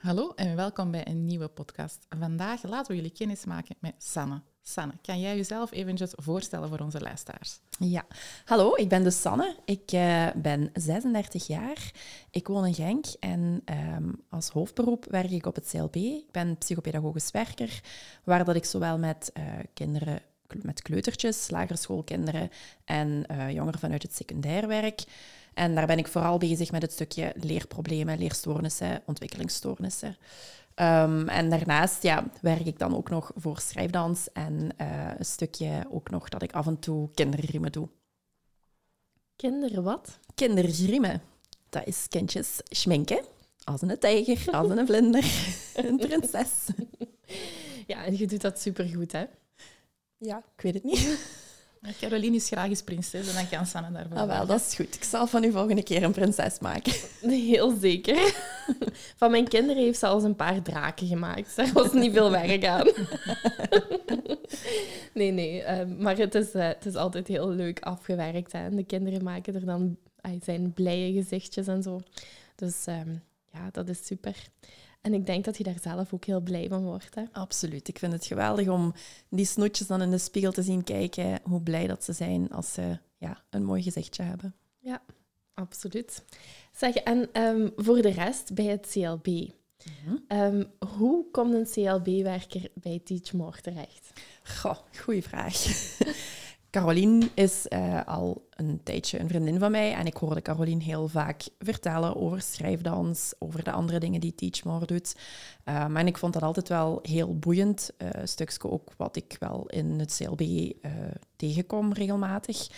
Hallo en welkom bij een nieuwe podcast. Vandaag laten we jullie kennis maken met Sanne. Sanne, kan jij jezelf eventjes voorstellen voor onze luisteraars? Ja, hallo, ik ben dus Sanne. Ik uh, ben 36 jaar. Ik woon in Genk en um, als hoofdberoep werk ik op het CLB. Ik ben psychopedagogisch werker, waar dat ik zowel met uh, kinderen met kleutertjes, lagerschoolkinderen en uh, jongeren vanuit het secundair werk. En daar ben ik vooral bezig met het stukje leerproblemen, leerstoornissen, ontwikkelingsstoornissen. Um, en daarnaast ja, werk ik dan ook nog voor schrijfdans en uh, een stukje ook nog dat ik af en toe kinderriemen doe. Kinderen wat? Kinderriemen. Dat is kindjes schminken. Als een tijger, als een vlinder, een prinses. Ja, en je doet dat supergoed, hè? Ja, ik weet het niet. Caroline is graag eens prinses en dan kan Sanne daarvoor. Ah, wel, dat is goed. Ik zal van u volgende keer een prinses maken. Heel zeker. Van mijn kinderen heeft ze al eens een paar draken gemaakt. Daar was niet veel werk aan. Nee, nee. Uh, maar het is, uh, het is altijd heel leuk afgewerkt. Hè. De kinderen maken er dan zijn blije gezichtjes en zo. Dus um, ja, dat is super. En ik denk dat je daar zelf ook heel blij van wordt. Hè? Absoluut. Ik vind het geweldig om die snoetjes dan in de spiegel te zien kijken. Hoe blij dat ze zijn als ze ja, een mooi gezichtje hebben. Ja, absoluut. Zeg, en um, voor de rest bij het CLB. Mm -hmm. um, hoe komt een CLB-werker bij Teach More terecht? Goh, goeie vraag. Caroline is uh, al een tijdje een vriendin van mij en ik hoorde Caroline heel vaak vertellen over schrijfdans, over de andere dingen die Teachmore doet. Um, en ik vond dat altijd wel heel boeiend, uh, ook wat ik wel in het CLB uh, tegenkom regelmatig.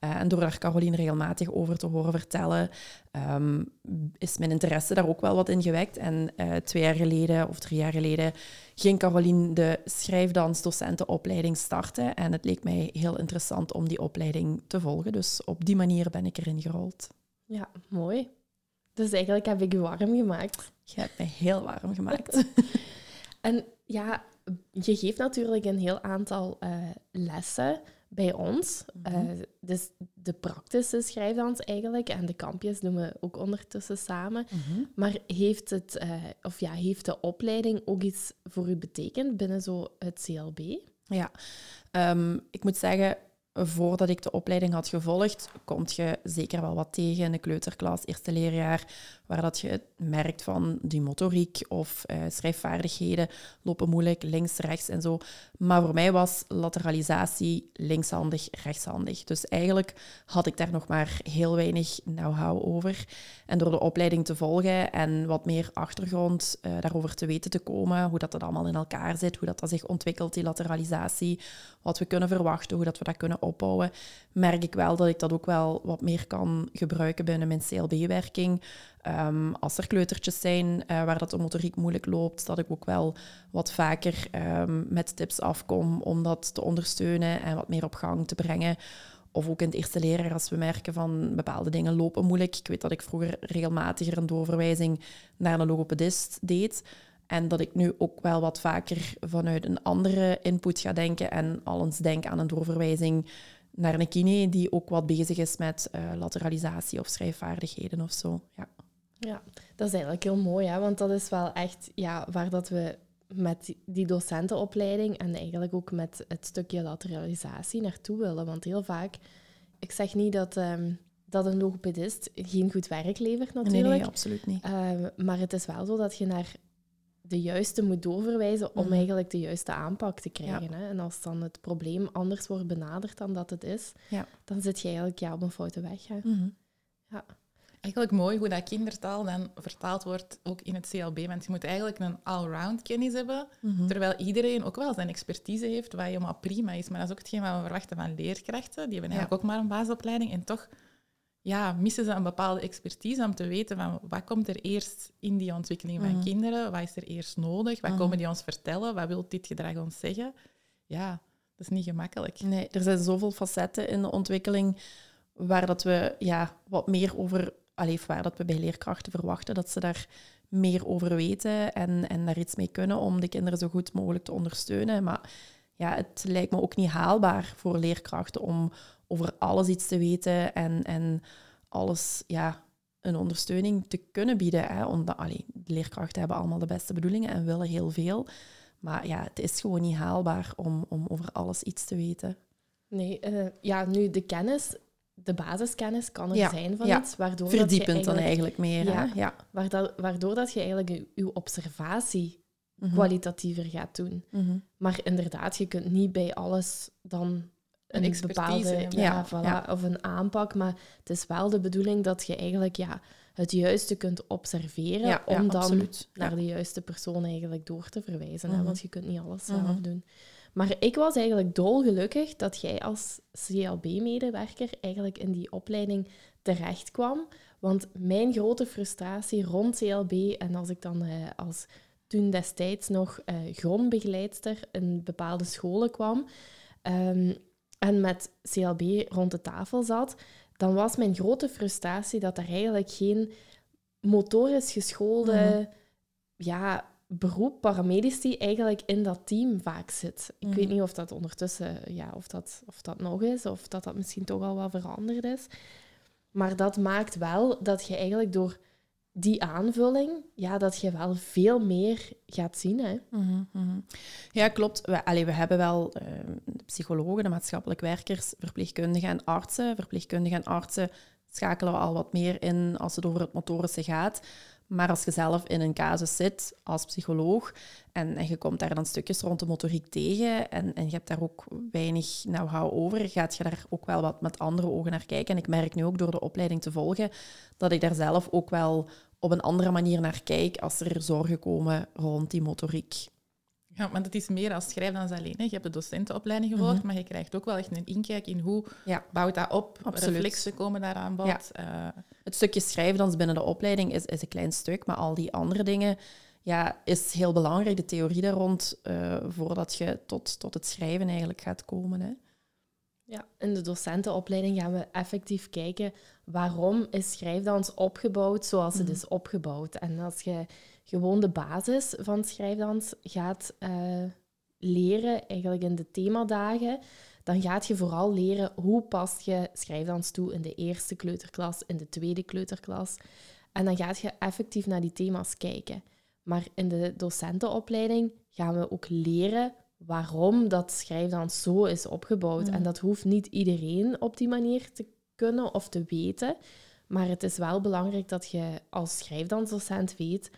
Uh, en door daar Caroline regelmatig over te horen vertellen, um, is mijn interesse daar ook wel wat in gewekt. En twee jaar geleden of drie jaar geleden ging Caroline de schrijfdansdocentenopleiding starten. En het leek mij heel interessant om die opleiding te volgen. Dus op die manier ben ik erin gerold. Ja, mooi. Dus eigenlijk heb ik je warm gemaakt. Je hebt mij heel warm gemaakt. en ja, je geeft natuurlijk een heel aantal uh, lessen bij ons. Mm -hmm. uh, dus de praktische schrijfdans eigenlijk en de kampjes doen we ook ondertussen samen. Mm -hmm. Maar heeft, het, uh, of ja, heeft de opleiding ook iets voor u betekend binnen zo het CLB? Ja, um, ik moet zeggen, voordat ik de opleiding had gevolgd, kom je zeker wel wat tegen in de kleuterklas, eerste leerjaar, waar dat je merkt van die motoriek of uh, schrijfvaardigheden lopen moeilijk, links, rechts en zo. Maar voor mij was lateralisatie linkshandig, rechtshandig. Dus eigenlijk had ik daar nog maar heel weinig know-how over. En door de opleiding te volgen en wat meer achtergrond uh, daarover te weten te komen, hoe dat, dat allemaal in elkaar zit, hoe dat, dat zich ontwikkelt, die lateralisatie, wat we kunnen verwachten, hoe dat we dat kunnen opbouwen, merk ik wel dat ik dat ook wel wat meer kan gebruiken binnen mijn CLB-werking. Um, als er kleutertjes zijn uh, waar dat de motoriek moeilijk loopt, dat ik ook wel wat vaker um, met tips afkom om dat te ondersteunen en wat meer op gang te brengen. Of ook in het eerste leerjaar als we merken van bepaalde dingen lopen moeilijk. Ik weet dat ik vroeger regelmatiger een doorverwijzing naar een logopedist deed. En dat ik nu ook wel wat vaker vanuit een andere input ga denken en al eens denk aan een doorverwijzing naar een kine die ook wat bezig is met uh, lateralisatie of schrijfvaardigheden of zo. Ja. Ja, dat is eigenlijk heel mooi, hè? want dat is wel echt ja, waar dat we met die docentenopleiding en eigenlijk ook met het stukje lateralisatie naartoe willen. Want heel vaak, ik zeg niet dat, um, dat een logopedist geen goed werk levert natuurlijk. Nee, nee absoluut niet. Uh, maar het is wel zo dat je naar de juiste moet doorverwijzen om mm. eigenlijk de juiste aanpak te krijgen. Ja. Hè? En als dan het probleem anders wordt benaderd dan dat het is, ja. dan zit je eigenlijk ja, op een foute weg. Hè? Mm -hmm. Ja. Eigenlijk mooi hoe dat kindertaal dan vertaald wordt, ook in het CLB. Want je moet eigenlijk een all-round kennis hebben, mm -hmm. terwijl iedereen ook wel zijn expertise heeft, wat helemaal prima is. Maar dat is ook hetgeen wat we verwachten van leerkrachten. Die hebben eigenlijk ja. ook maar een basisopleiding en toch ja, missen ze een bepaalde expertise om te weten van wat komt er eerst in die ontwikkeling van Mhm. kinderen, wat is er eerst nodig, wat Mhm. komen die ons vertellen, wat wil dit gedrag ons zeggen. Ja, dat is niet gemakkelijk. Nee, er zijn zoveel facetten in de ontwikkeling waar dat we ja, wat meer over, allee, of waar dat we bij leerkrachten verwachten dat ze daar meer over weten en, en daar iets mee kunnen om de kinderen zo goed mogelijk te ondersteunen. Maar ja, het lijkt me ook niet haalbaar voor leerkrachten om over alles iets te weten en, en alles ja, een ondersteuning te kunnen bieden. Hè? Omdat, allee, de leerkrachten hebben allemaal de beste bedoelingen en willen heel veel. Maar ja, het is gewoon niet haalbaar om, om over alles iets te weten. Nee, eh, ja, nu de kennis, de basiskennis kan er Ja, zijn van ja. iets, waardoor dat je Verdiepend dan eigenlijk, eigenlijk meer. Ja. Ja. waardoor, waardoor dat je eigenlijk je, je observatie Mhm. kwalitatiever gaat doen. Mhm. Maar inderdaad, je kunt niet bij alles dan Een een, bepaalde voilà, ja. of een aanpak. Maar het is wel de bedoeling dat je eigenlijk ja, het juiste kunt observeren Ja, ja, om dan absoluut. naar Ja. de juiste persoon eigenlijk door te verwijzen. hè, Mhm. want je kunt niet alles zelf Mhm. doen. Maar ik was eigenlijk dolgelukkig dat jij als CLB-medewerker eigenlijk in die opleiding terecht kwam. Want mijn grote frustratie rond CLB, en als ik dan eh, als toen destijds nog eh grondbegeleidster in bepaalde scholen kwam ehm, en met CLB rond de tafel zat, dan was mijn grote frustratie dat er eigenlijk geen motorisch geschoolde Mhm. ja, beroep, paramedici, eigenlijk in dat team vaak zit. Ik Mhm. weet niet of dat ondertussen, ja, of dat, of dat nog is, of dat dat misschien toch al wel veranderd is. Maar dat maakt wel dat je eigenlijk door die aanvulling, ja, dat je wel veel meer gaat zien. Hè. Mhm, mhm. Ja, klopt. We, we hebben wel eh, psychologen, de maatschappelijk werkers, verpleegkundigen en artsen. Verpleegkundigen en artsen schakelen we al wat meer in als het over het motorische gaat. Maar als je zelf in een casus zit als psycholoog en, en je komt daar dan stukjes rond de motoriek tegen en, en je hebt daar ook weinig know-how over, gaat je daar ook wel wat met andere ogen naar kijken. En ik merk nu ook door de opleiding te volgen dat ik daar zelf ook wel op een andere manier naar kijk als er zorgen komen rond die motoriek. Ja, want het is meer als schrijfdans alleen. Hè. Je hebt de docentenopleiding gevolgd, Mhm. maar je krijgt ook wel echt een inkijk in hoe Ja. bouwt dat op. Absoluut. Reflexen komen daar aan bod. Ja. Eh, Het stukje schrijfdans binnen de opleiding is, is een klein stuk, maar al die andere dingen ja, is heel belangrijk, de theorie daar rond, eh, voordat je tot, tot het schrijven eigenlijk gaat komen. Hè. Ja, in de docentenopleiding gaan we effectief kijken waarom is schrijfdans opgebouwd zoals het Mhm. is opgebouwd. En als je gewoon de basis van schrijfdans gaat eh, leren, eigenlijk in de themadagen, dan gaat je vooral leren hoe past je schrijfdans toe in de eerste kleuterklas, in de tweede kleuterklas. En dan gaat je effectief naar die thema's kijken. Maar in de docentenopleiding gaan we ook leren waarom dat schrijfdans zo is opgebouwd. Mhm. En dat hoeft niet iedereen op die manier te kunnen of te weten. Maar het is wel belangrijk dat je als schrijfdansdocent weet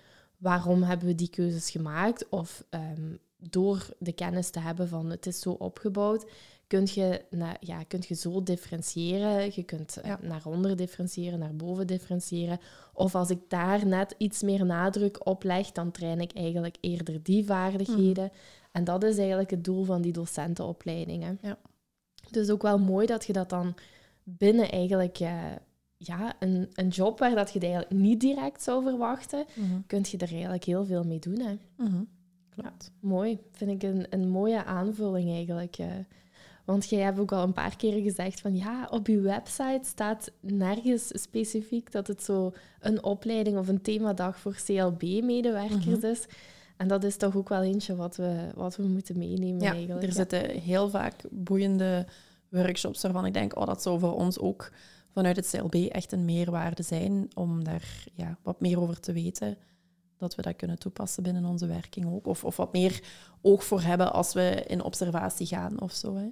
waarom hebben we die keuzes gemaakt. Of ehm, door de kennis te hebben van het is zo opgebouwd, kun je, ja, kunt je zo differentiëren. Je kunt eh, Ja. naar onder differentiëren, naar boven differentiëren. Of als ik daar net iets meer nadruk op leg, dan train ik eigenlijk eerder die vaardigheden. En dat is eigenlijk het doel van die docentenopleidingen. Ja. Dus ook wel mooi dat je dat dan binnen eigenlijk eh, ja, een, een job waar dat je het eigenlijk niet direct zou verwachten, kun je er eigenlijk heel veel mee doen. Hè. Mhm. Klopt. Mooi, vind ik een, een mooie aanvulling eigenlijk. eh. Want jij hebt ook al een paar keren gezegd van ja, op je website staat nergens specifiek dat het zo een opleiding of een themadag voor CLB-medewerkers Mhm. is. En dat is toch ook wel eentje wat we, wat we moeten meenemen Ja, eigenlijk. er ja. zitten heel vaak boeiende workshops waarvan ik denk, oh, dat zou voor ons ook vanuit het CLB echt een meerwaarde zijn om daar ja, wat meer over te weten. Dat we dat kunnen toepassen binnen onze werking ook. Of, of wat meer oog voor hebben als we in observatie gaan of zo. Hè.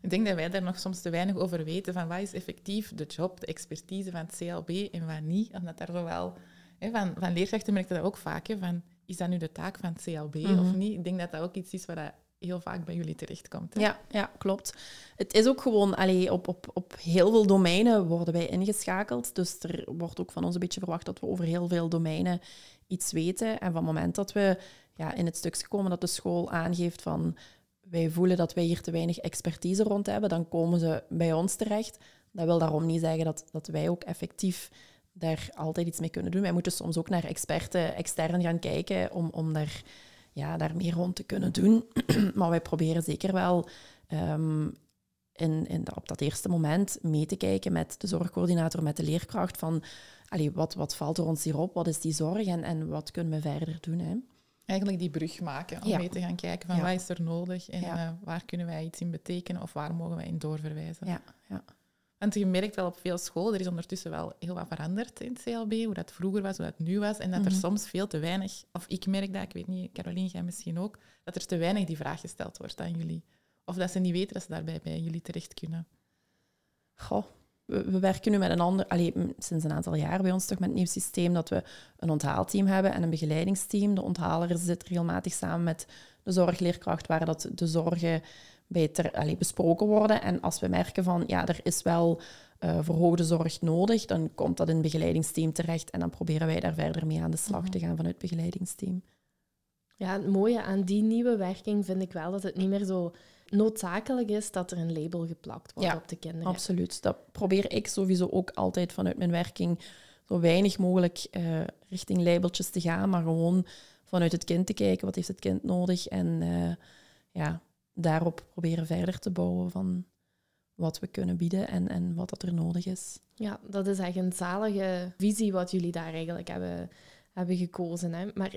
Ik denk dat wij daar nog soms te weinig over weten van wat is effectief de job, de expertise van het CLB en wat niet. Omdat daar zowel hè, van, van leerkrachten merk je dat ook vaak, hè, van is dat nu de taak van het CLB of Mhm. niet? Ik denk dat dat ook iets is wat dat heel vaak bij jullie terechtkomt. Ja, ja, klopt. Het is ook gewoon, allee, op, op, op heel veel domeinen worden wij ingeschakeld. Dus er wordt ook van ons een beetje verwacht dat we over heel veel domeinen iets weten. En van het moment dat we ja, in het stukje komen dat de school aangeeft van wij voelen dat wij hier te weinig expertise rond hebben, dan komen ze bij ons terecht. Dat wil daarom niet zeggen dat, dat wij ook effectief daar altijd iets mee kunnen doen. Wij moeten soms ook naar experten extern gaan kijken om, om daar, ja, daar meer rond te kunnen doen. maar wij proberen zeker wel ehm, in, in, op dat eerste moment mee te kijken met de zorgcoördinator, met de leerkracht van allee, wat, wat valt er ons hierop, wat is die zorg en, en wat kunnen we verder doen. Hè? Eigenlijk die brug maken om Ja. mee te gaan kijken van Ja. wat is er nodig en Ja. eh, waar kunnen wij iets in betekenen of waar mogen wij in doorverwijzen. Ja, ja. Want je merkt wel op veel scholen, er is ondertussen wel heel wat veranderd in het CLB, hoe dat vroeger was, hoe dat nu was, en dat er Mhm. soms veel te weinig, of ik merk dat, ik weet niet, Caroline, jij misschien ook, dat er te weinig die vraag gesteld wordt aan jullie. Of dat ze niet weten dat ze daarbij bij jullie terecht kunnen. Goh, we, we werken nu met een ander, allee, m, sinds een aantal jaar bij ons toch met een nieuw systeem dat we een onthaalteam hebben en een begeleidingsteam. De onthaler zit regelmatig samen met de zorgleerkracht, waar dat de zorgen beter allee, besproken worden. En als we merken van, ja, er is wel eh, verhoogde zorg nodig, dan komt dat in het begeleidingsteam terecht en dan proberen wij daar verder mee aan de slag te gaan vanuit het begeleidingsteam. Ja, het mooie aan die nieuwe werking vind ik wel dat het niet meer zo noodzakelijk is dat er een label geplakt wordt Ja, op de kinderen. Absoluut. Dat probeer ik sowieso ook altijd vanuit mijn werking zo weinig mogelijk eh, richting labeltjes te gaan, maar gewoon vanuit het kind te kijken, wat heeft het kind nodig en eh, ja, daarop proberen verder te bouwen van wat we kunnen bieden en, en wat dat er nodig is. Ja, dat is echt een zalige visie wat jullie daar eigenlijk hebben, hebben gekozen. Hè? Maar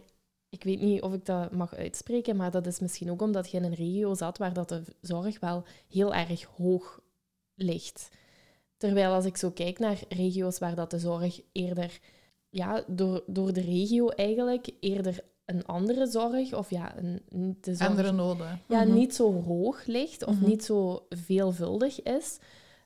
ik weet niet of ik dat mag uitspreken, maar dat is misschien ook omdat je in een regio zat waar dat de zorg wel heel erg hoog ligt. Terwijl als ik zo kijk naar regio's waar dat de zorg eerder, ja, door, door de regio eigenlijk eerder een andere zorg, of ja, een, de zorg Andere noden. ja, Mhm. niet zo hoog ligt of Mhm. niet zo veelvuldig is,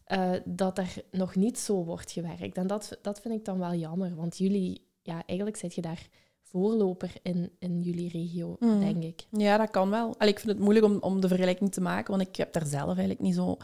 eh, dat er nog niet zo wordt gewerkt. En dat, dat vind ik dan wel jammer, want jullie, ja, eigenlijk zit je daar voorloper in, in jullie regio, Mhm. denk ik. Ja, dat kan wel. Allee, ik vind het moeilijk om, om de vergelijking te maken, want ik heb daar zelf eigenlijk niet zo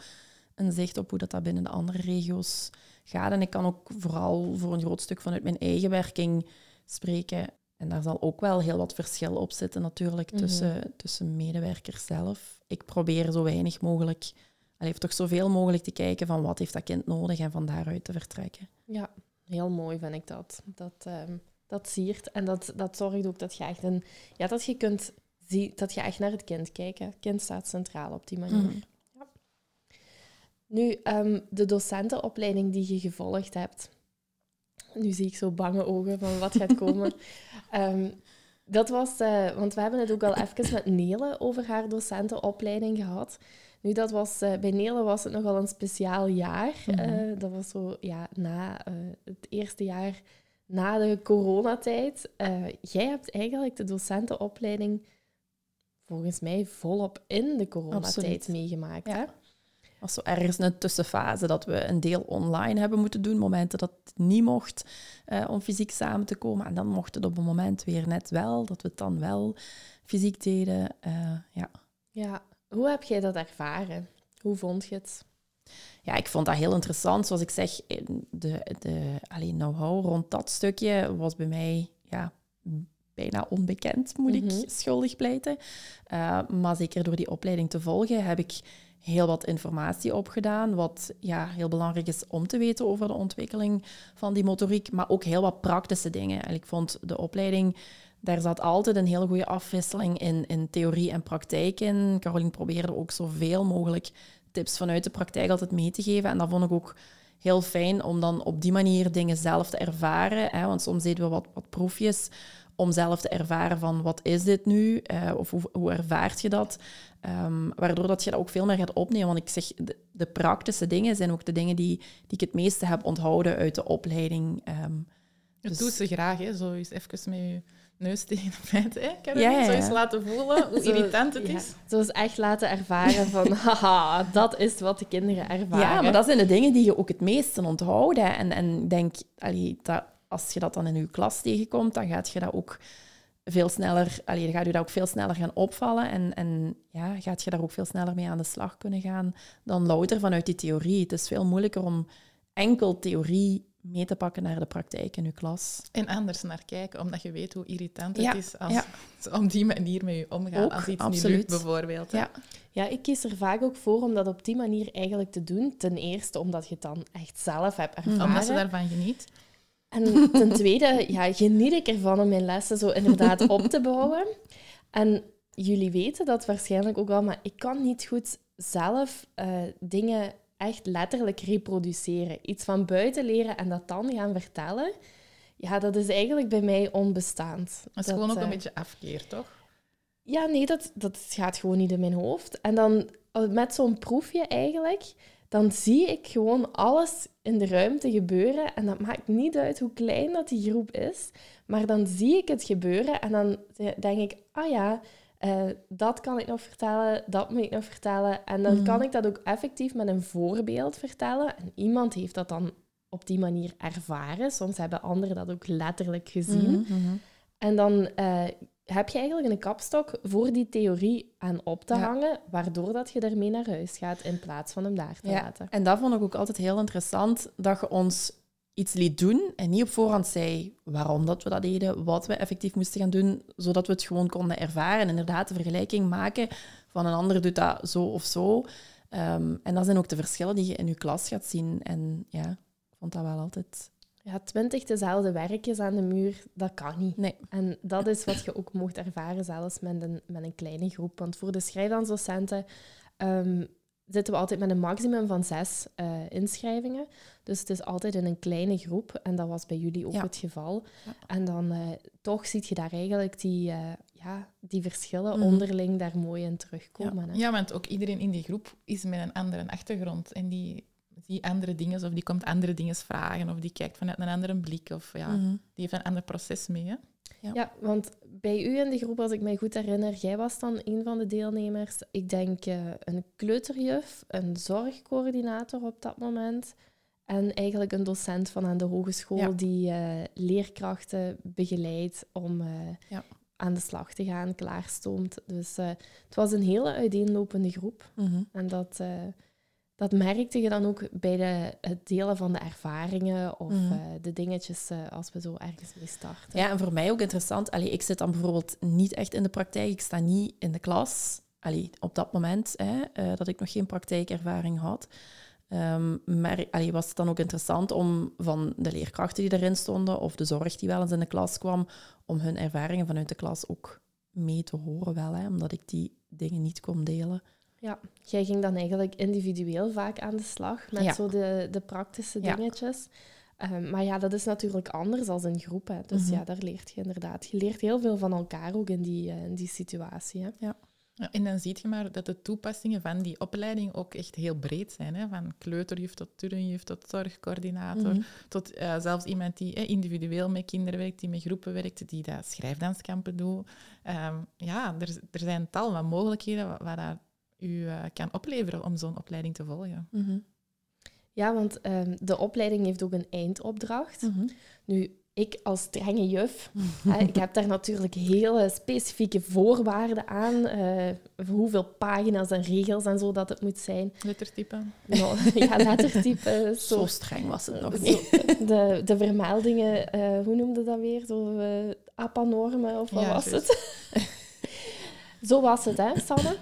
een zicht op hoe dat, dat binnen de andere regio's gaat. En ik kan ook vooral voor een groot stuk vanuit mijn eigen werking spreken. En daar zal ook wel heel wat verschil op zitten natuurlijk Mhm. tussen, tussen medewerkers zelf. Ik probeer zo weinig mogelijk, allee, toch zoveel mogelijk te kijken van wat heeft dat kind nodig en van daaruit te vertrekken. Ja, heel mooi vind ik dat. Dat, ehm, dat siert en dat, dat zorgt ook dat je echt een, ja, dat je kunt zien, dat je echt naar het kind kijkt. Het kind staat centraal op die manier. Mhm. Nu, ehm, de docentenopleiding die je gevolgd hebt. Nu zie ik zo bange ogen van wat gaat komen. Ehm, dat was, eh, want we hebben het ook al even met Nele over haar docentenopleiding gehad. Nu, dat was, eh, bij Nele was het nogal een speciaal jaar. Mhm. Eh, dat was zo, ja, na het eerste jaar na de coronatijd. Jij hebt eigenlijk de docentenopleiding volgens mij volop in de coronatijd Absoluut. meegemaakt. Ja. Hè? Was zo ergens een tussenfase dat we een deel online hebben moeten doen, momenten dat het niet mocht eh, om fysiek samen te komen. En dan mocht het op een moment weer net wel, dat we het dan wel fysiek deden. Eh, ja. Ja, hoe heb jij dat ervaren? Hoe vond je het? ja, ik vond dat heel interessant. Zoals ik zeg, de, de alleen know-how rond dat stukje was bij mij ja, bijna onbekend, moet Mhm. ik schuldig pleiten. Uh, maar zeker door die opleiding te volgen heb ik heel wat informatie opgedaan, wat ja, heel belangrijk is om te weten over de ontwikkeling van die motoriek, maar ook heel wat praktische dingen. En ik vond de opleiding, daar zat altijd een hele goede afwisseling in, in theorie en praktijk in. Caroline probeerde ook zoveel mogelijk tips vanuit de praktijk altijd mee te geven. En dat vond ik ook heel fijn om dan op die manier dingen zelf te ervaren. Hè? Want soms deden we wat, wat proefjes om zelf te ervaren van wat is dit nu? Uh, of hoe, hoe ervaart je dat? Um, waardoor dat je dat ook veel meer gaat opnemen. Want ik zeg, de, de, praktische dingen zijn ook de dingen die, die ik het meeste heb onthouden uit de opleiding. Um, je dus... doet ze graag, hè? zo eens even met je neus tegen de feiten. Hè? Kan je ja, ja, zo eens laten voelen hoe zo, irritant het ja. is? Zo eens echt laten ervaren van, haha, dat is wat de kinderen ervaren. Ja, maar dat zijn de dingen die je ook het meeste onthoudt. En, en ik denk, allee, dat, als je dat dan in je klas tegenkomt, dan gaat je dat ook veel sneller, allee, dan gaat je dat ook veel sneller gaan opvallen en, en ja, gaat je daar ook veel sneller mee aan de slag kunnen gaan dan louter vanuit die theorie. Het is veel moeilijker om enkel theorie mee te pakken naar de praktijk in je klas. En anders naar kijken, omdat je weet hoe irritant het Ja, is als ja. op die manier met je omgaan. Ook, als iets niet absoluut. lukt, bijvoorbeeld. Ja. Ja, ik kies er vaak ook voor om dat op die manier eigenlijk te doen. Ten eerste omdat je het dan echt zelf hebt ervaren. Omdat ze daarvan geniet. En ten tweede ja, geniet ik ervan om mijn lessen zo inderdaad op te bouwen. En jullie weten dat waarschijnlijk ook al, maar ik kan niet goed zelf eh, dingen echt letterlijk reproduceren. Iets van buiten leren en dat dan gaan vertellen. Ja, dat is eigenlijk bij mij onbestaand. Dat is gewoon ook eh, een beetje afkeer, toch? Ja, nee, dat, dat gaat gewoon niet in mijn hoofd. En dan eh, met zo'n proefje eigenlijk, dan zie ik gewoon alles in de ruimte gebeuren. En dat maakt niet uit hoe klein dat die groep is. Maar dan zie ik het gebeuren en dan denk ik, ah ja, eh, dat kan ik nog vertellen, dat moet ik nog vertellen. En dan Mhm. kan ik dat ook effectief met een voorbeeld vertellen. En iemand heeft dat dan op die manier ervaren. Soms hebben anderen dat ook letterlijk gezien. Mhm, mhm. En dan eh, heb je eigenlijk een kapstok voor die theorie aan op te Ja. hangen, waardoor dat je ermee naar huis gaat in plaats van hem daar te Ja, laten. En dat vond ik ook altijd heel interessant, dat je ons iets liet doen en niet op voorhand zei waarom dat we dat deden, wat we effectief moesten gaan doen, zodat we het gewoon konden ervaren en inderdaad de vergelijking maken van een ander doet dat zo of zo. Ehm, en dat zijn ook de verschillen die je in je klas gaat zien. En ja, ik vond dat wel altijd... Ja, twintig dezelfde werkjes aan de muur, dat kan niet. Nee. En dat is wat je ook mocht ervaren, zelfs met een, met een kleine groep. Want voor de schrijfdansdocenten ehm, zitten we altijd met een maximum van zes eh, inschrijvingen. Dus het is altijd in een kleine groep. En dat was bij jullie ook Ja. het geval. Ja. En dan eh, toch zie je daar eigenlijk die, eh, ja, die verschillen Mhm. onderling daar mooi in terugkomen. Hè? Ja, want ook iedereen in die groep is met een andere achtergrond. En die ziet andere dingen, of die komt andere dingen vragen, of die kijkt vanuit een andere blik, of ja, Mhm. die heeft een ander proces mee. Hè? Ja. Ja, want bij u in de groep, als ik mij goed herinner, jij was dan een van de deelnemers. Ik denk eh, een kleuterjuf, een zorgcoördinator op dat moment. En eigenlijk een docent van aan de hogeschool Ja. die eh, leerkrachten begeleidt om eh, Ja. aan de slag te gaan, klaarstoomt. Dus eh, het was een hele uiteenlopende groep. Mhm. En dat, eh, dat merkte je dan ook bij de, het delen van de ervaringen of Mhm. eh, de dingetjes eh, als we zo ergens mee starten. Ja, en voor mij ook interessant. Allee, ik zit dan bijvoorbeeld niet echt in de praktijk. Ik sta niet in de klas. Allee, op dat moment, hè, eh, dat ik nog geen praktijkervaring had. Ehm, maar allee, was het dan ook interessant om van de leerkrachten die erin stonden, of de zorg die wel eens in de klas kwam, om hun ervaringen vanuit de klas ook mee te horen wel, hè, omdat ik die dingen niet kon delen. Ja, jij ging dan eigenlijk individueel vaak aan de slag met Ja. zo de, de praktische Ja. dingetjes. Ehm, maar ja, dat is natuurlijk anders als een groep. Hè. Dus Mhm. ja, daar leert je inderdaad. Je leert heel veel van elkaar ook in die, eh, in die situatie. Hè. Ja, en dan zie je maar dat de toepassingen van die opleiding ook echt heel breed zijn. Hè? Van kleuterjuf tot turnjuf tot zorgcoördinator. Mhm. Tot eh, zelfs iemand die eh, individueel met kinderen werkt, die met groepen werkt, die dat schrijfdanskampen doet. Ehm, ja, er, er zijn tal van mogelijkheden wat, wat dat u eh, kan opleveren om zo'n opleiding te volgen. Mhm. Ja, want ehm, de opleiding heeft ook een eindopdracht. Mhm. Nu, ik als strenge juf, hè, ik heb daar natuurlijk hele specifieke voorwaarden aan. eh, hoeveel pagina's en regels en zo dat het moet zijn. Lettertype. Ja, lettertype. Zo, Zo streng was het nog Zo, niet. de, de vermeldingen, eh, hoe noemde dat weer? Zo, apanormen of wat Ja, was juist. het? Zo was het, hè, Sanne?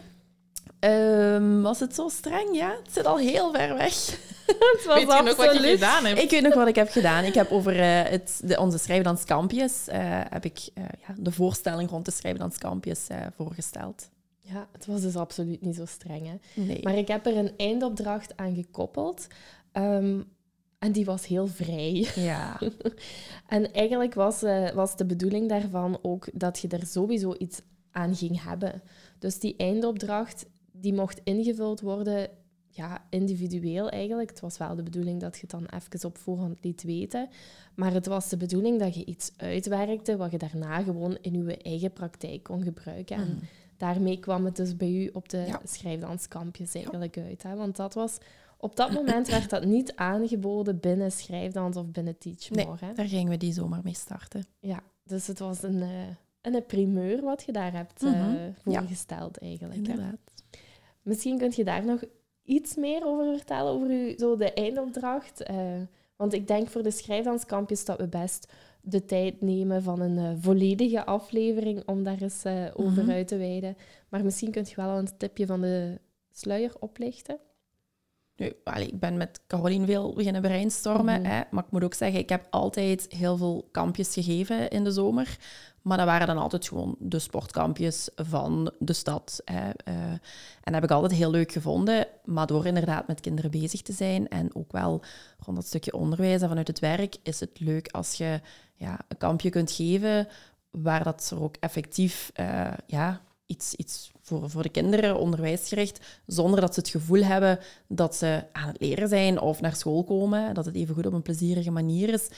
Ehm, was het zo streng? Ja, het zit al heel ver weg. Het was Weet je nog wat je gedaan hebt? Ik weet nog wat ik heb gedaan. Ik heb over eh, het, de, onze schrijfdanskampjes eh, heb ik eh, ja, de voorstelling rond de schrijfdanskampjes eh voorgesteld. Ja, het was dus absoluut niet zo streng, hè. Nee. Maar ik heb er een eindopdracht aan gekoppeld. ehm, en die was heel vrij. ja. En eigenlijk was, eh, was de bedoeling daarvan ook dat je er sowieso iets aan ging hebben. Dus die eindopdracht die mocht ingevuld worden, ja, individueel eigenlijk. Het was wel de bedoeling dat je het dan even op voorhand liet weten. Maar het was de bedoeling dat je iets uitwerkte wat je daarna gewoon in je eigen praktijk kon gebruiken. En Mhm. daarmee kwam het dus bij u op de Ja. schrijfdanskampjes eigenlijk uit. Hè? Want dat was... Op dat moment werd dat niet aangeboden binnen schrijfdans of binnen Teach Nee. Hè. Daar gingen we die zomaar mee starten. Ja, dus het was een, eh, een primeur wat je daar hebt eh, Mhm. Ja. voorgesteld eigenlijk. hè. Misschien kun je daar nog iets meer over vertellen, over uw, zo de eindopdracht. Eh, Want ik denk voor de schrijfdanskampjes dat we best de tijd nemen van een uh, volledige aflevering om daar eens uh, over Mhm. uit te wijden. Maar misschien kunt je wel al een tipje van de sluier oplichten. Nu, allee, ik ben met Caroline veel beginnen brainstormen, Mhm. hè, maar ik moet ook zeggen, ik heb altijd heel veel kampjes gegeven in de zomer. Maar dat waren dan altijd gewoon de sportkampjes van de stad. Hè. eh, en dat heb ik altijd heel leuk gevonden. Maar door inderdaad met kinderen bezig te zijn en ook wel rond dat stukje onderwijs en vanuit het werk, is het leuk als je ja, een kampje kunt geven waar dat er ook effectief eh, ja, iets, iets voor, voor de kinderen, onderwijsgericht, zonder dat ze het gevoel hebben dat ze aan het leren zijn of naar school komen, dat het even goed op een plezierige manier is.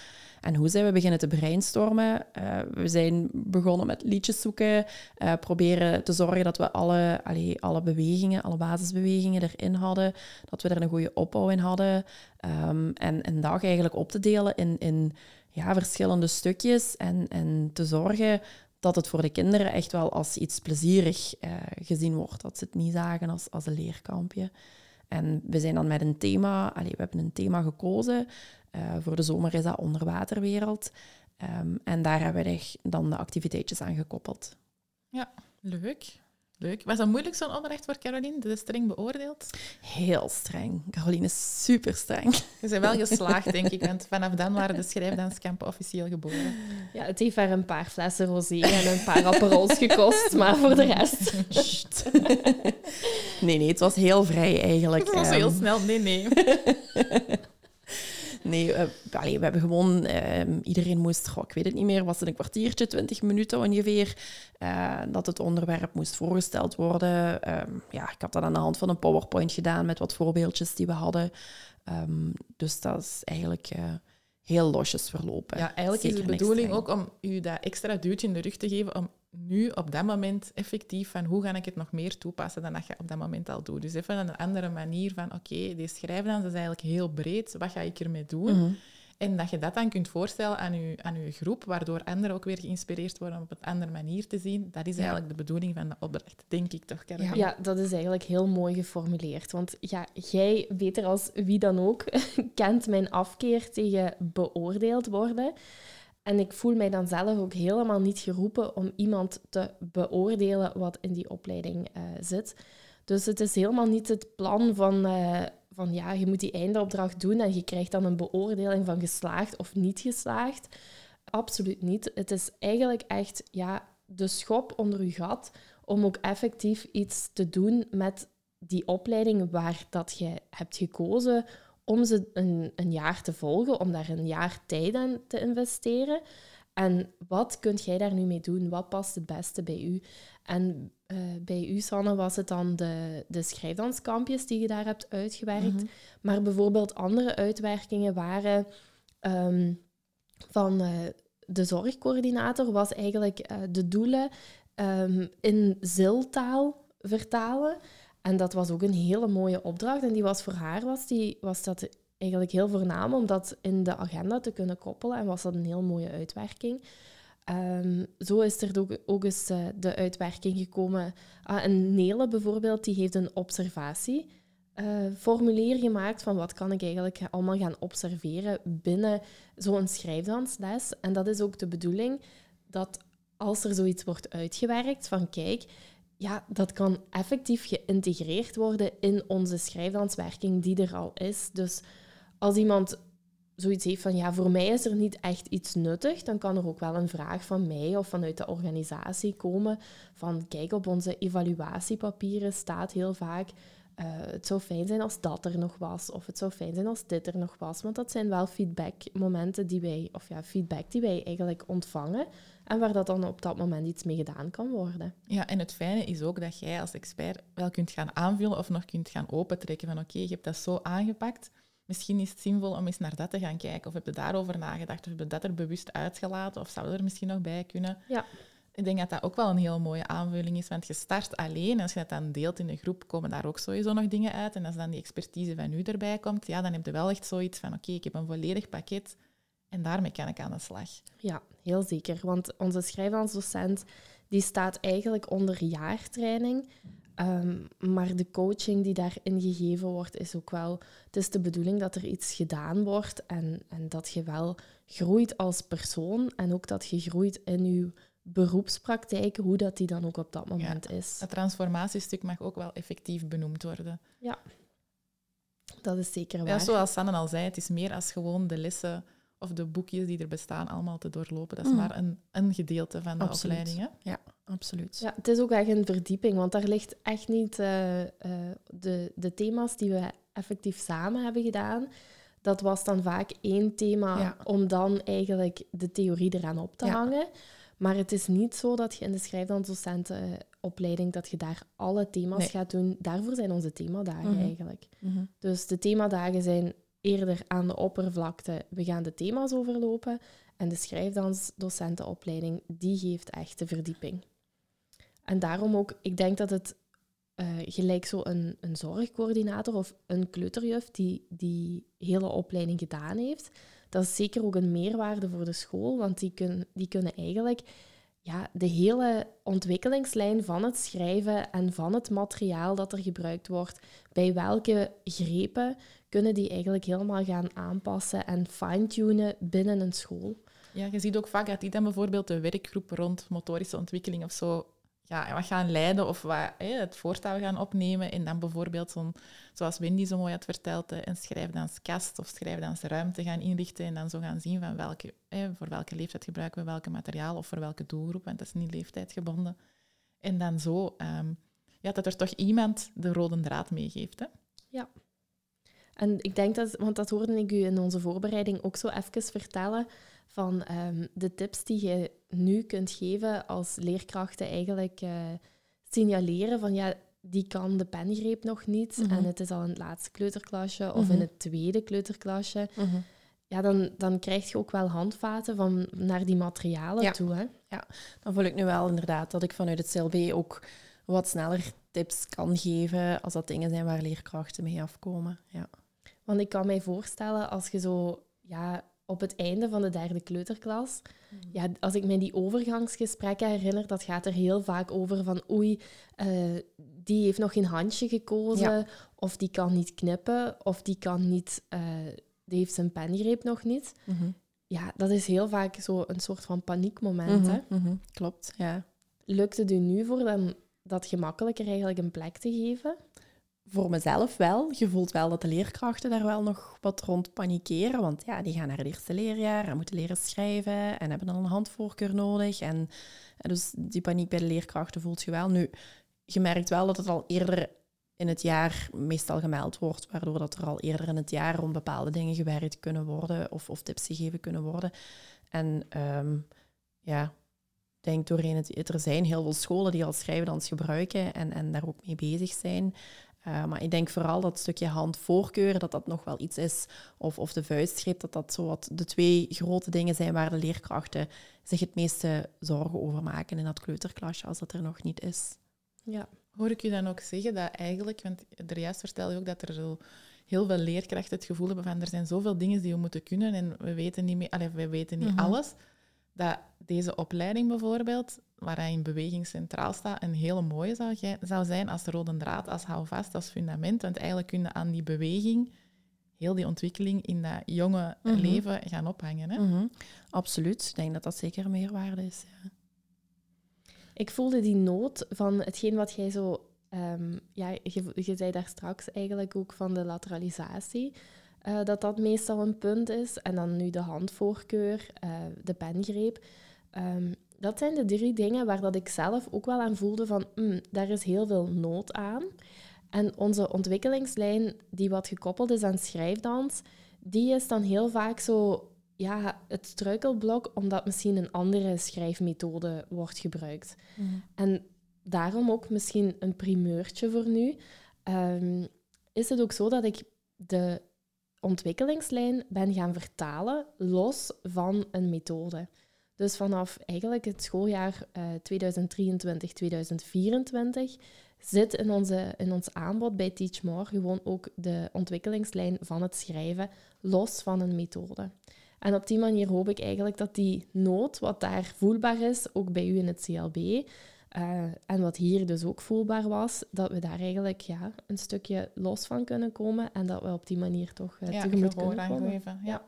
En hoe zijn we beginnen te brainstormen? Eh, we zijn begonnen met liedjes zoeken, eh, proberen te zorgen dat we alle, alle bewegingen, alle basisbewegingen erin hadden, dat we er een goede opbouw in hadden. Ehm, en een dag eigenlijk op te delen in, in ja, verschillende stukjes en, en te zorgen dat het voor de kinderen echt wel als iets plezierig eh, gezien wordt. Dat ze het niet zagen als, als een leerkampje. En we zijn dan met een thema, allee, we hebben een thema gekozen. Eh, voor de zomer is dat onderwaterwereld. Ehm, en daar hebben we dan de activiteitjes aan gekoppeld. Leuk. Leuk. Was dat moeilijk, zo'n onderricht voor Caroline? Dat is streng beoordeeld. Heel streng. Caroline is super streng. Je bent wel geslaagd, denk ik, want vanaf dan waren de schrijfdanskampen officieel geboren. Ja, het heeft haar een paar flessen rosé en een paar aperols gekost, maar voor de rest... Sst. nee, nee, het was heel vrij eigenlijk. Dat was heel Ehm, snel. Nee, nee. Nee, eh, allee, we hebben gewoon... ehm, iedereen moest, goh, ik weet het niet meer, was het een kwartiertje, twintig minuten ongeveer, eh, dat het onderwerp moest voorgesteld worden. Ehm, ja, ik had dat aan de hand van een PowerPoint gedaan met wat voorbeeldjes die we hadden. Ehm, dus dat is eigenlijk eh, heel losjes verlopen. Ja, eigenlijk is de bedoeling ook om u dat extra duwtje in de rug te geven om nu op dat moment effectief van hoe ga ik het nog meer toepassen dan dat je op dat moment al doet. Dus even een andere manier van oké, deze schrijfdans is eigenlijk heel breed, wat ga ik ermee doen? Mhm. En dat je dat dan kunt voorstellen aan je, aan uw groep, waardoor anderen ook weer geïnspireerd worden om op een andere manier te zien. Dat is Ja. eigenlijk de bedoeling van de opdracht, denk ik toch, Caroline? Ja, dat is eigenlijk heel mooi geformuleerd. Want ja, jij, beter als wie dan ook, kent mijn afkeer tegen beoordeeld worden. En ik voel mij dan zelf ook helemaal niet geroepen om iemand te beoordelen wat in die opleiding eh, zit. Dus het is helemaal niet het plan van, eh, van ja, je moet die eindopdracht doen en je krijgt dan een beoordeling van geslaagd of niet geslaagd. Absoluut niet. Het is eigenlijk echt ja, de schop onder je gat om ook effectief iets te doen met die opleiding waar dat je hebt gekozen om ze een, een jaar te volgen, om daar een jaar tijd aan te investeren. En wat kunt jij daar nu mee doen? Wat past het beste bij u? En eh, bij u, Sanne, was het dan de, de schrijfdanskampjes die je daar hebt uitgewerkt. Mhm. Maar bijvoorbeeld andere uitwerkingen waren ehm, van eh, de zorgcoördinator, was eigenlijk eh, de doelen ehm, in ziltaal vertalen. En dat was ook een hele mooie opdracht. En die was voor haar was, die, was dat eigenlijk heel voornaam om dat in de agenda te kunnen koppelen. En was dat een heel mooie uitwerking. Ehm, zo is er ook, ook eens eh, de uitwerking gekomen. Ah, en Nele bijvoorbeeld, die heeft een observatie eh, formulier gemaakt van wat kan ik eigenlijk allemaal gaan observeren binnen zo'n schrijfdansles. En dat is ook de bedoeling dat als er zoiets wordt uitgewerkt van kijk, ja, dat kan effectief geïntegreerd worden in onze schrijfdanswerking die er al is. Dus als iemand zoiets heeft van ja, voor mij is er niet echt iets nuttig, dan kan er ook wel een vraag van mij of vanuit de organisatie komen van kijk, op onze evaluatiepapieren staat heel vaak eh, het zou fijn zijn als dat er nog was, of het zou fijn zijn als dit er nog was. Want dat zijn wel feedbackmomenten die wij, of ja, feedback die wij eigenlijk ontvangen en waar dat dan op dat moment iets mee gedaan kan worden. Ja, en het fijne is ook dat jij als expert wel kunt gaan aanvullen of nog kunt gaan opentrekken van oké, je hebt dat zo aangepakt. Misschien is het zinvol om eens naar dat te gaan kijken. Of heb je daarover nagedacht? Of heb je dat er bewust uitgelaten? Of zou er misschien nog bij kunnen? Ja. Ik denk dat dat ook wel een heel mooie aanvulling is. Want je start alleen. Als je dat dan deelt in de groep, komen daar ook sowieso nog dingen uit. En als dan die expertise van u erbij komt, ja, dan heb je wel echt zoiets van oké, ik heb een volledig pakket. En daarmee kan ik aan de slag. Ja, heel zeker. Want onze schrijfdansdocent die staat eigenlijk onder jaartraining. Ehm, maar de coaching die daarin gegeven wordt, is ook wel... Het is de bedoeling dat er iets gedaan wordt en, en dat je wel groeit als persoon en ook dat je groeit in je beroepspraktijk, hoe dat die dan ook op dat moment is. Het transformatiestuk mag ook wel effectief benoemd worden. Ja, dat is zeker waar. Ja, zoals Sanne al zei, het is meer als gewoon de lessen of de boekjes die er bestaan allemaal te doorlopen. Dat is Mm. maar een, een gedeelte van de Absoluut. opleiding. Hè? Ja, absoluut. Ja, het is ook echt een verdieping, want daar ligt echt niet eh, eh, de, de thema's die we effectief samen hebben gedaan. Dat was dan vaak één thema Ja. om dan eigenlijk de theorie eraan op te Ja. hangen. Maar het is niet zo dat je in de schrijfdansdocentenopleiding dat je daar alle thema's Nee. gaat doen. Daarvoor zijn onze themadagen Mhm. eigenlijk. Mhm. Dus de themadagen zijn eerder aan de oppervlakte. We gaan de thema's overlopen. En de schrijfdansdocentenopleiding, die geeft echt de verdieping. En daarom ook, ik denk dat het eh, gelijk zo een, een zorgcoördinator of een kleuterjuf die die hele opleiding gedaan heeft, dat is zeker ook een meerwaarde voor de school, want die, kun, die kunnen eigenlijk ja, de hele ontwikkelingslijn van het schrijven en van het materiaal dat er gebruikt wordt, bij welke grepen kunnen die eigenlijk helemaal gaan aanpassen en fine-tunen binnen een school. Ja, je ziet ook vaak dat die dan bijvoorbeeld de werkgroep rond motorische ontwikkeling of zo ja, wat gaan leiden of wat, hè, het voortouw gaan opnemen. En dan bijvoorbeeld, zo'n, zoals Wendy zo mooi had verteld, een schrijfdanskast of schrijfdansruimte gaan inrichten en dan zo gaan zien van welke, hè, voor welke leeftijd gebruiken we welke materiaal of voor welke doelgroep, want dat is niet leeftijdsgebonden. En dan zo, ehm, ja, dat er toch iemand de rode draad meegeeft. Hè? En ik denk dat, want dat hoorde ik u in onze voorbereiding ook zo even vertellen, van ehm, de tips die je nu kunt geven als leerkrachten eigenlijk eh, signaleren van ja, die kan de pengreep nog niet Mhm. en het is al in het laatste kleuterklasje of in Mhm. het tweede kleuterklasje. Mhm. Ja, dan, dan krijg je ook wel handvaten van naar die materialen Ja. toe. Hè? Dan voel ik nu wel inderdaad dat ik vanuit het CLB ook wat sneller tips kan geven als dat dingen zijn waar leerkrachten mee afkomen. Ja. Want ik kan mij voorstellen, als je zo ja, op het einde van de derde kleuterklas, ja, als ik me die overgangsgesprekken herinner, dat gaat er heel vaak over van oei, eh, die heeft nog geen handje gekozen, Ja. of die kan niet knippen, of die kan niet, eh, die heeft zijn pengreep nog niet. Mhm. Ja, dat is heel vaak zo een soort van paniekmoment. Mhm, Hè? mhm. Klopt, ja. Lukt het u nu voor dan dat gemakkelijker eigenlijk een plek te geven? Voor mezelf wel. Je voelt wel dat de leerkrachten daar wel nog wat rond panikeren. Want ja, die gaan naar het eerste leerjaar en moeten leren schrijven en hebben dan een handvoorkeur nodig. En, en dus die paniek bij de leerkrachten voelt je wel. Nu, je merkt wel dat het al eerder in het jaar meestal gemeld wordt, waardoor dat er al eerder in het jaar rond bepaalde dingen gewerkt kunnen worden of, of tips gegeven kunnen worden. En ehm, ja, ik denk doorheen het, er zijn heel veel scholen die al schrijvendans gebruiken en, en daar ook mee bezig zijn. Uh, maar ik denk vooral dat stukje handvoorkeur, dat dat nog wel iets is, of, of de vuistgreep, dat dat zo wat de twee grote dingen zijn waar de leerkrachten zich het meeste zorgen over maken in dat kleuterklasje, als dat er nog niet is. Ja. Hoor ik u dan ook zeggen dat eigenlijk, want er juist vertel je ook dat er zo heel veel leerkrachten het gevoel hebben van er zijn zoveel dingen die we moeten kunnen en we weten niet, meer, allez, we weten niet Mhm. alles, dat deze opleiding bijvoorbeeld, waarin beweging centraal staat, een hele mooie zou, zou zijn als rode draad, als houvast, als fundament. Want eigenlijk kun je aan die beweging heel die ontwikkeling in dat jonge Mhm. leven gaan ophangen. Hè? Mhm. Absoluut. Ik denk dat dat zeker een meerwaarde is. Ja. Ik voelde die nood van hetgeen wat jij zo... ehm, ja, je, je zei daar straks eigenlijk ook van de lateralisatie. eh, dat dat meestal een punt is. En dan nu de handvoorkeur, eh, de pengreep. Ehm, dat zijn de drie dingen waar dat ik zelf ook wel aan voelde van... mm, daar is heel veel nood aan. En onze ontwikkelingslijn, die wat gekoppeld is aan schrijfdans... Die is dan heel vaak zo ja, het struikelblok, omdat misschien een andere schrijfmethode wordt gebruikt. En daarom ook misschien een primeurtje voor nu. Ehm, is het ook zo dat ik de ontwikkelingslijn ben gaan vertalen los van een methode. Dus vanaf eigenlijk het schooljaar eh 2023-2024 zit in, onze, in ons aanbod bij Teach More gewoon ook de ontwikkelingslijn van het schrijven los van een methode. En op die manier hoop ik eigenlijk dat die nood, wat daar voelbaar is, ook bij u in het CLB, eh, en wat hier dus ook voelbaar was, dat we daar eigenlijk ja, een stukje los van kunnen komen en dat we op die manier toch uh, ja, tegemoet kunnen komen. geven. Ja.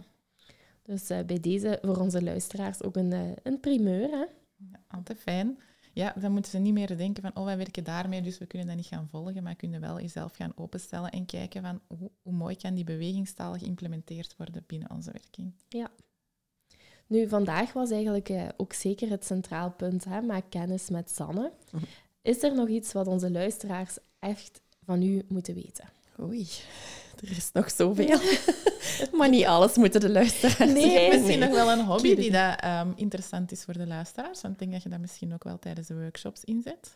Dus eh, bij deze voor onze luisteraars ook een, eh, een primeur. Hè? Ja, altijd fijn. Ja, dan moeten ze niet meer denken van, oh, wij werken daarmee, dus we kunnen dat niet gaan volgen, maar kunnen wel jezelf gaan openstellen en kijken van, hoe, hoe mooi kan die bewegingstaal geïmplementeerd worden binnen onze werking. Nu, vandaag was eigenlijk eh, ook zeker het centraal punt, hè, maak kennis met Sanne. Mhm. Is er nog iets wat onze luisteraars echt van u moeten weten? Oei, er is nog zoveel. maar niet alles moeten de luisteraars Nee. Misschien nog wel een hobby die dat, ehm, interessant is voor de luisteraars, want ik denk dat je dat misschien ook wel tijdens de workshops inzet.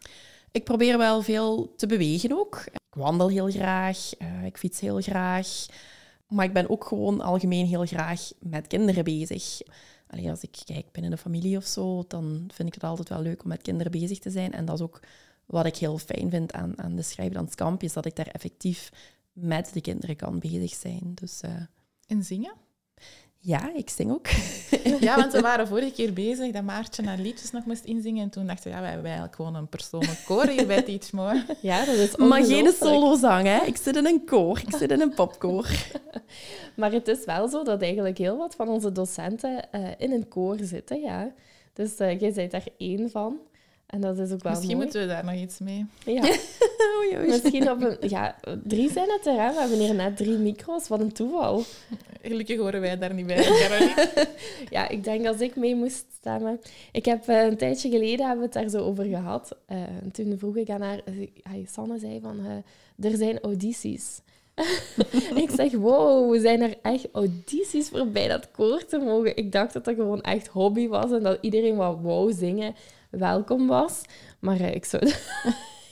Ik probeer wel veel te bewegen ook. Ik wandel heel graag, eh, ik fiets heel graag. Maar ik ben ook gewoon algemeen heel graag met kinderen bezig. Allee, als ik kijk binnen de familie of zo, dan vind ik het altijd wel leuk om met kinderen bezig te zijn. En dat is ook wat ik heel fijn vind aan, aan de Schrijfdanskamp, is dat ik daar effectief met de kinderen kan bezig zijn. Dus eh, En zingen? ja, ik zing ook. Ja, want we waren vorige keer bezig dat Maartje haar liedjes nog moest inzingen. En toen dachten we, ja, wij hebben eigenlijk gewoon een persoonlijk koor hier bij Teach More. Ja, dat is Maar geen solozang, hè. Ik zit in een koor. Ik zit in een popkoor. Maar het is wel zo dat eigenlijk heel wat van onze docenten eh, in een koor zitten, ja. Dus eh, jij bent daar één van. En dat is ook wel Misschien mooi. moeten we daar nog iets mee. Ja, Oei, oei. misschien op een... Ja, drie zijn het er, hè. We hebben hier net drie micro's. Wat een toeval. Gelukkig horen wij daar niet bij. Ja, ik denk als ik mee moest stemmen... Ik heb eh, een tijdje geleden hebben we het daar zo over gehad. Eh, en toen vroeg ik aan haar... eh, ja, Sanne zei van... eh, er zijn audities. ik zeg, wow, zijn er echt audities voor bij dat koor te mogen? Ik dacht dat dat gewoon echt hobby was en dat iedereen wat wou zingen welkom was. Maar eh, ik zou...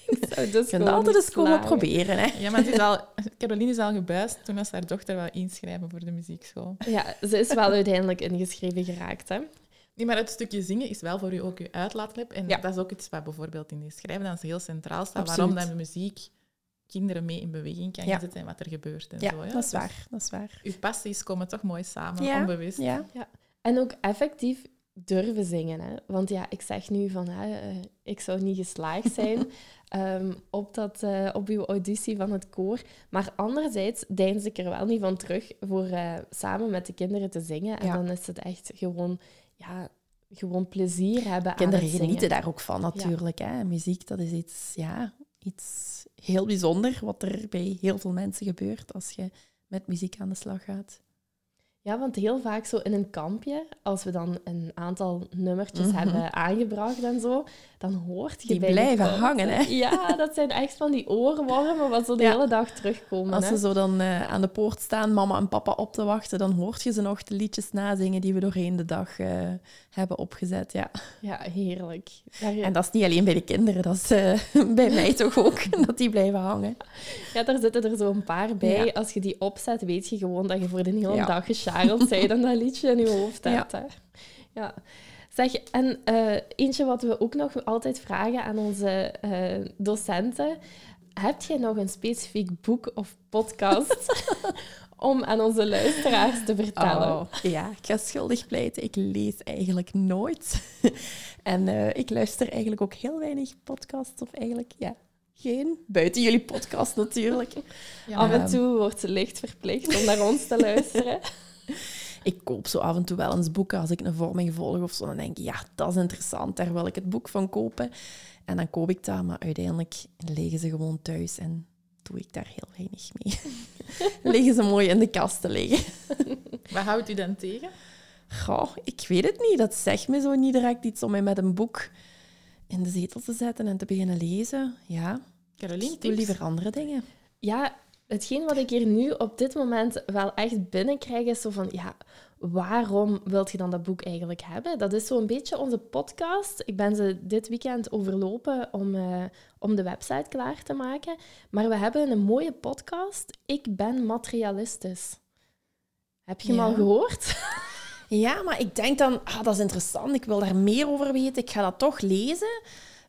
ik zou dus Je kunt altijd eens komen slagen. proberen, hè. Ja, maar het is al, Caroline is al gebuist toen was haar dochter wel inschrijven voor de muziekschool. Ja, ze is wel uiteindelijk ingeschreven geraakt, hè. Nee, maar het stukje zingen is wel voor u ook uw uitlaatklep. En Ja. dat is ook iets wat bijvoorbeeld in de schrijfdans heel centraal staat. Absoluut. Waarom dat muziek kinderen mee in beweging kan Ja. zetten en wat er gebeurt en Ja, zo. Ja. dat is Dus waar. Dat is waar. uw passies komen toch mooi samen, Ja, onbewust. Ja. En ook effectief durven zingen. Hè? Want ja, ik zeg nu van, hè, eh, ik zou niet geslaagd zijn ehm, op, dat, eh, op uw auditie van het koor. Maar anderzijds deins ik er wel niet van terug voor eh, samen met de kinderen te zingen. En Ja. dan is het echt gewoon, ja, gewoon plezier hebben Kinderen aan het zingen. genieten daar ook van, natuurlijk. Hè. Muziek, dat is iets, ja, iets heel bijzonder, wat er bij heel veel mensen gebeurt als je met muziek aan de slag gaat. Ja, want heel vaak zo in een kampje, als we dan een aantal nummertjes Mhm. hebben aangebracht en zo, dan hoort je Die bij blijven hangen, hè. Ja, dat zijn echt van die oorwormen wat zo de Ja. hele dag terugkomen. Als hè. ze zo dan eh, aan de poort staan, mama en papa op te wachten, dan hoort je ze nog de liedjes nazingen die we doorheen de dag eh, hebben opgezet. Ja. Ja, heerlijk. Daar, En dat is niet alleen bij de kinderen, dat is eh, bij mij toch ook, dat die blijven hangen. ja, daar zitten er zo een paar bij. Ja. Als je die opzet, weet je gewoon dat je voor de hele Ja. dag gescharreld bent en dat liedje in je hoofd Ja. hebt. Hè. Ja. Zeg, en eh, eentje wat we ook nog altijd vragen aan onze eh, docenten. Heb je nog een specifiek boek of podcast om aan onze luisteraars te vertellen? Oh, ja, ik ga schuldig pleiten. Ik lees eigenlijk nooit. en eh, ik luister eigenlijk ook heel weinig podcasts, of eigenlijk, ja, geen. Buiten jullie podcast natuurlijk. Ja, Af en Ehm. toe wordt ze licht verplicht om naar ons te luisteren. Ik koop zo af en toe wel eens boeken als ik een vorming volg of zo. Dan denk ik, ja, dat is interessant, daar wil ik het boek van kopen. En dan koop ik dat, maar uiteindelijk liggen ze gewoon thuis en doe ik daar heel weinig mee. liggen ze mooi in de kast te liggen. Wat houdt u dan tegen? Goh, ik weet het niet. Dat zegt me zo niet direct iets om mij met een boek in de zetel te zetten en te beginnen lezen. Ja, Caroline, ik doe liever andere dingen. Ja, hetgeen wat ik hier nu op dit moment wel echt binnenkrijg, is zo van, ja, waarom wilt je dan dat boek eigenlijk hebben? Dat is zo'n beetje onze podcast. Ik ben ze dit weekend overlopen om, eh, om de website klaar te maken. Maar we hebben een mooie podcast. Ik ben materialistisch. Heb je hem Ja. al gehoord? Ja, maar ik denk dan, ah, dat is interessant, ik wil daar meer over weten, ik ga dat toch lezen.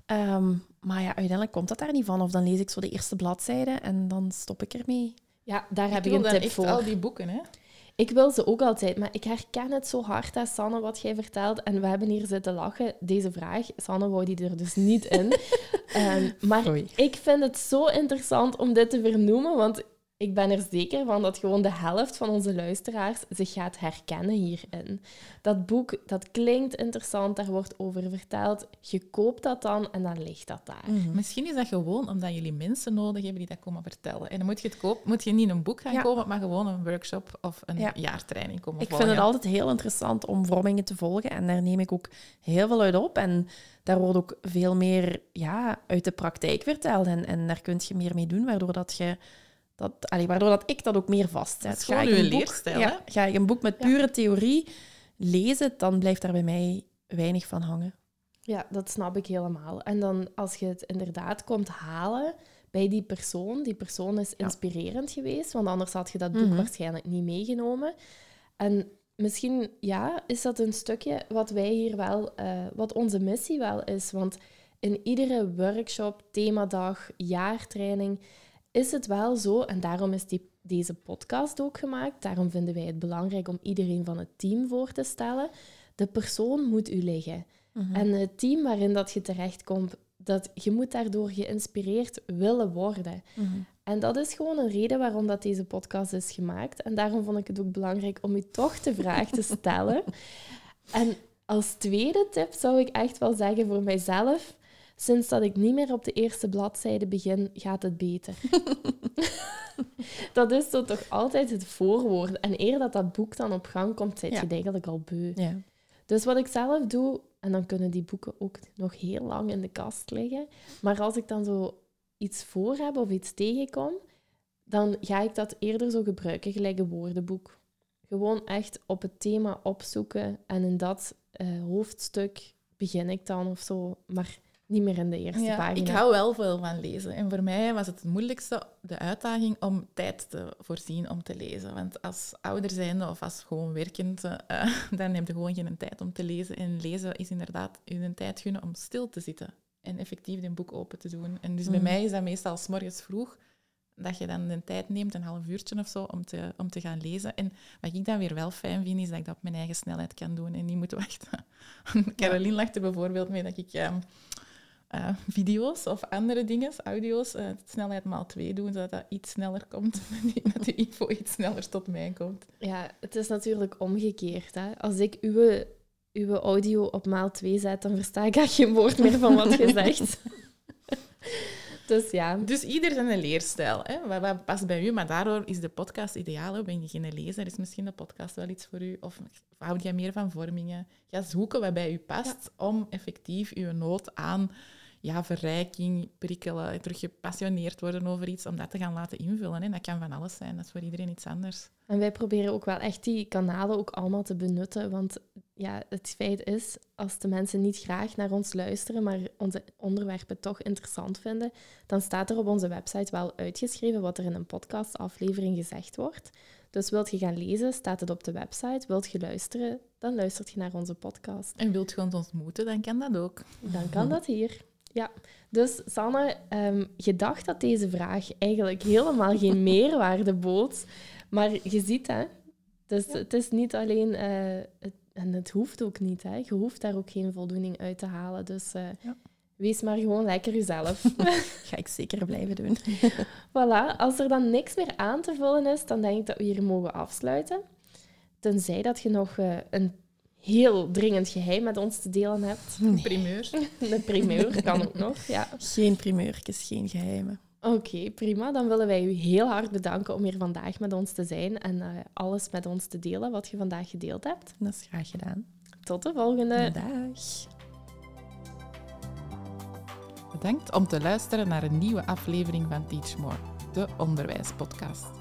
Ehm, maar ja, uiteindelijk komt dat daar niet van. Of dan lees ik zo de eerste bladzijde en dan stop ik ermee. Ja, daar heb ik een tip echt voor. al die boeken, hè? ik wil ze ook altijd, maar ik herken het zo hard, hè, Sanne, wat jij vertelt. En we hebben hier zitten lachen. Deze vraag, Sanne wou die er dus niet in. Ehm, maar ik vind het zo interessant om dit te vernoemen, want ik ben er zeker van dat gewoon de helft van onze luisteraars zich gaat herkennen hierin. Dat boek, dat klinkt interessant, daar wordt over verteld. Je koopt dat dan en dan ligt dat daar. Misschien is dat gewoon omdat jullie mensen nodig hebben die dat komen vertellen. En dan moet je het kopen, moet je niet een boek gaan Ja. kopen, maar gewoon een workshop of een Ja. jaartraining komen Ik volgen. vind het altijd heel interessant om vormingen te volgen en daar neem ik ook heel veel uit op. En daar wordt ook veel meer ja, uit de praktijk verteld en, en daar kun je meer mee doen, waardoor dat je... Dat, allee, waardoor dat ik dat ook meer vastzet. Dat is gewoon ik een boek- leerstijl, ja, Ga ik een boek met Ja. pure theorie lezen, dan blijft daar bij mij weinig van hangen. Ja, dat snap ik helemaal. En dan als je het inderdaad komt halen bij die persoon, die persoon is Ja. inspirerend geweest, want anders had je dat boek Mhm. waarschijnlijk niet meegenomen. En misschien, ja, is dat een stukje wat wij hier wel, eh, wat onze missie wel is. Want in iedere workshop, themadag, jaartraining is het wel zo, en daarom is die, deze podcast ook gemaakt, daarom vinden wij het belangrijk om iedereen van het team voor te stellen. De persoon moet u liggen. En het team waarin dat je terechtkomt, dat, je moet daardoor geïnspireerd willen worden. En dat is gewoon een reden waarom dat deze podcast is gemaakt. En daarom vond ik het ook belangrijk om u toch de vraag te stellen. En als tweede tip zou ik echt wel zeggen voor mijzelf... Sinds dat ik niet meer op de eerste bladzijde begin, gaat het beter. dat is zo toch altijd het voorwoord. En eer dat dat boek dan op gang komt, zit je Ja. het eigenlijk al beu. Ja. Dus wat ik zelf doe, en dan kunnen die boeken ook nog heel lang in de kast liggen, maar als ik dan zo iets voor heb of iets tegenkom, dan ga ik dat eerder zo gebruiken, gelijk een woordenboek. Gewoon echt op het thema opzoeken en in dat eh, hoofdstuk begin ik dan of zo, maar niet meer in de eerste Ja, pagina. ik hou wel veel van lezen. En voor mij was het het moeilijkste, de uitdaging, om tijd te voorzien om te lezen. Want als ouder zijnde of als gewoon werkend, eh, dan heb je gewoon geen tijd om te lezen. En lezen is inderdaad je een tijd gunnen om stil te zitten en effectief een boek open te doen. En dus bij Mhm. mij is dat meestal s morgens vroeg, dat je dan de tijd neemt, een half uurtje of zo, om te, om te gaan lezen. En wat ik dan weer wel fijn vind, is dat ik dat op mijn eigen snelheid kan doen en niet moet wachten. Caroline lacht er bijvoorbeeld mee dat ik... ehm, eh, video's of andere dingen, audio's, eh, snelheid maal 2 doen, zodat dat iets sneller komt, dat de info iets sneller tot mij komt. Ja, het is natuurlijk omgekeerd. Hè? Als ik uw, uw audio op maal 2 zet, dan versta ik echt geen woord meer van wat je zegt. dus ja, Dus ieder zijn leerstijl. Hè? Wat, wat past bij u, maar daardoor is de podcast ideaal. Hè? Ben je geen lezer, is misschien de podcast wel iets voor u. Of houd jij meer van vormingen? Ga zoeken wat bij u past om effectief uw nood aan ja, verrijking, prikkelen, terug gepassioneerd worden over iets, om dat te gaan laten invullen. Hè? Dat kan van alles zijn, dat is voor iedereen iets anders. En wij proberen ook wel echt die kanalen ook allemaal te benutten. Want ja, het feit is, als de mensen niet graag naar ons luisteren, maar onze onderwerpen toch interessant vinden, dan staat er op onze website wel uitgeschreven wat er in een podcastaflevering gezegd wordt. Dus wilt je gaan lezen, staat het op de website. Wilt je luisteren, dan luistert je naar onze podcast. En wilt je ons ontmoeten, dan kan dat ook. Dan kan dat hier. Ja, dus Sanne, ehm, je dacht dat deze vraag eigenlijk helemaal geen meerwaarde bood. Maar je ziet, hè, dus het is niet alleen, eh, het, en het hoeft ook niet, hè. Je hoeft daar ook geen voldoening uit te halen. Dus eh, Ja. wees maar gewoon lekker jezelf. Ga ik zeker blijven doen. voilà, als er dan niks meer aan te vullen is, dan denk ik dat we hier mogen afsluiten. Tenzij dat je nog eh, een heel dringend geheim met ons te delen hebt. Een primeur. Een primeur kan ook nog, ja. Geen primeurtjes, geen geheimen. Oké, prima. Dan willen wij u heel hard bedanken om hier vandaag met ons te zijn en eh, alles met ons te delen wat je vandaag gedeeld hebt. Dat is graag gedaan. Tot de volgende. Dag. Bedankt om te luisteren naar een nieuwe aflevering van Teach More, de onderwijspodcast.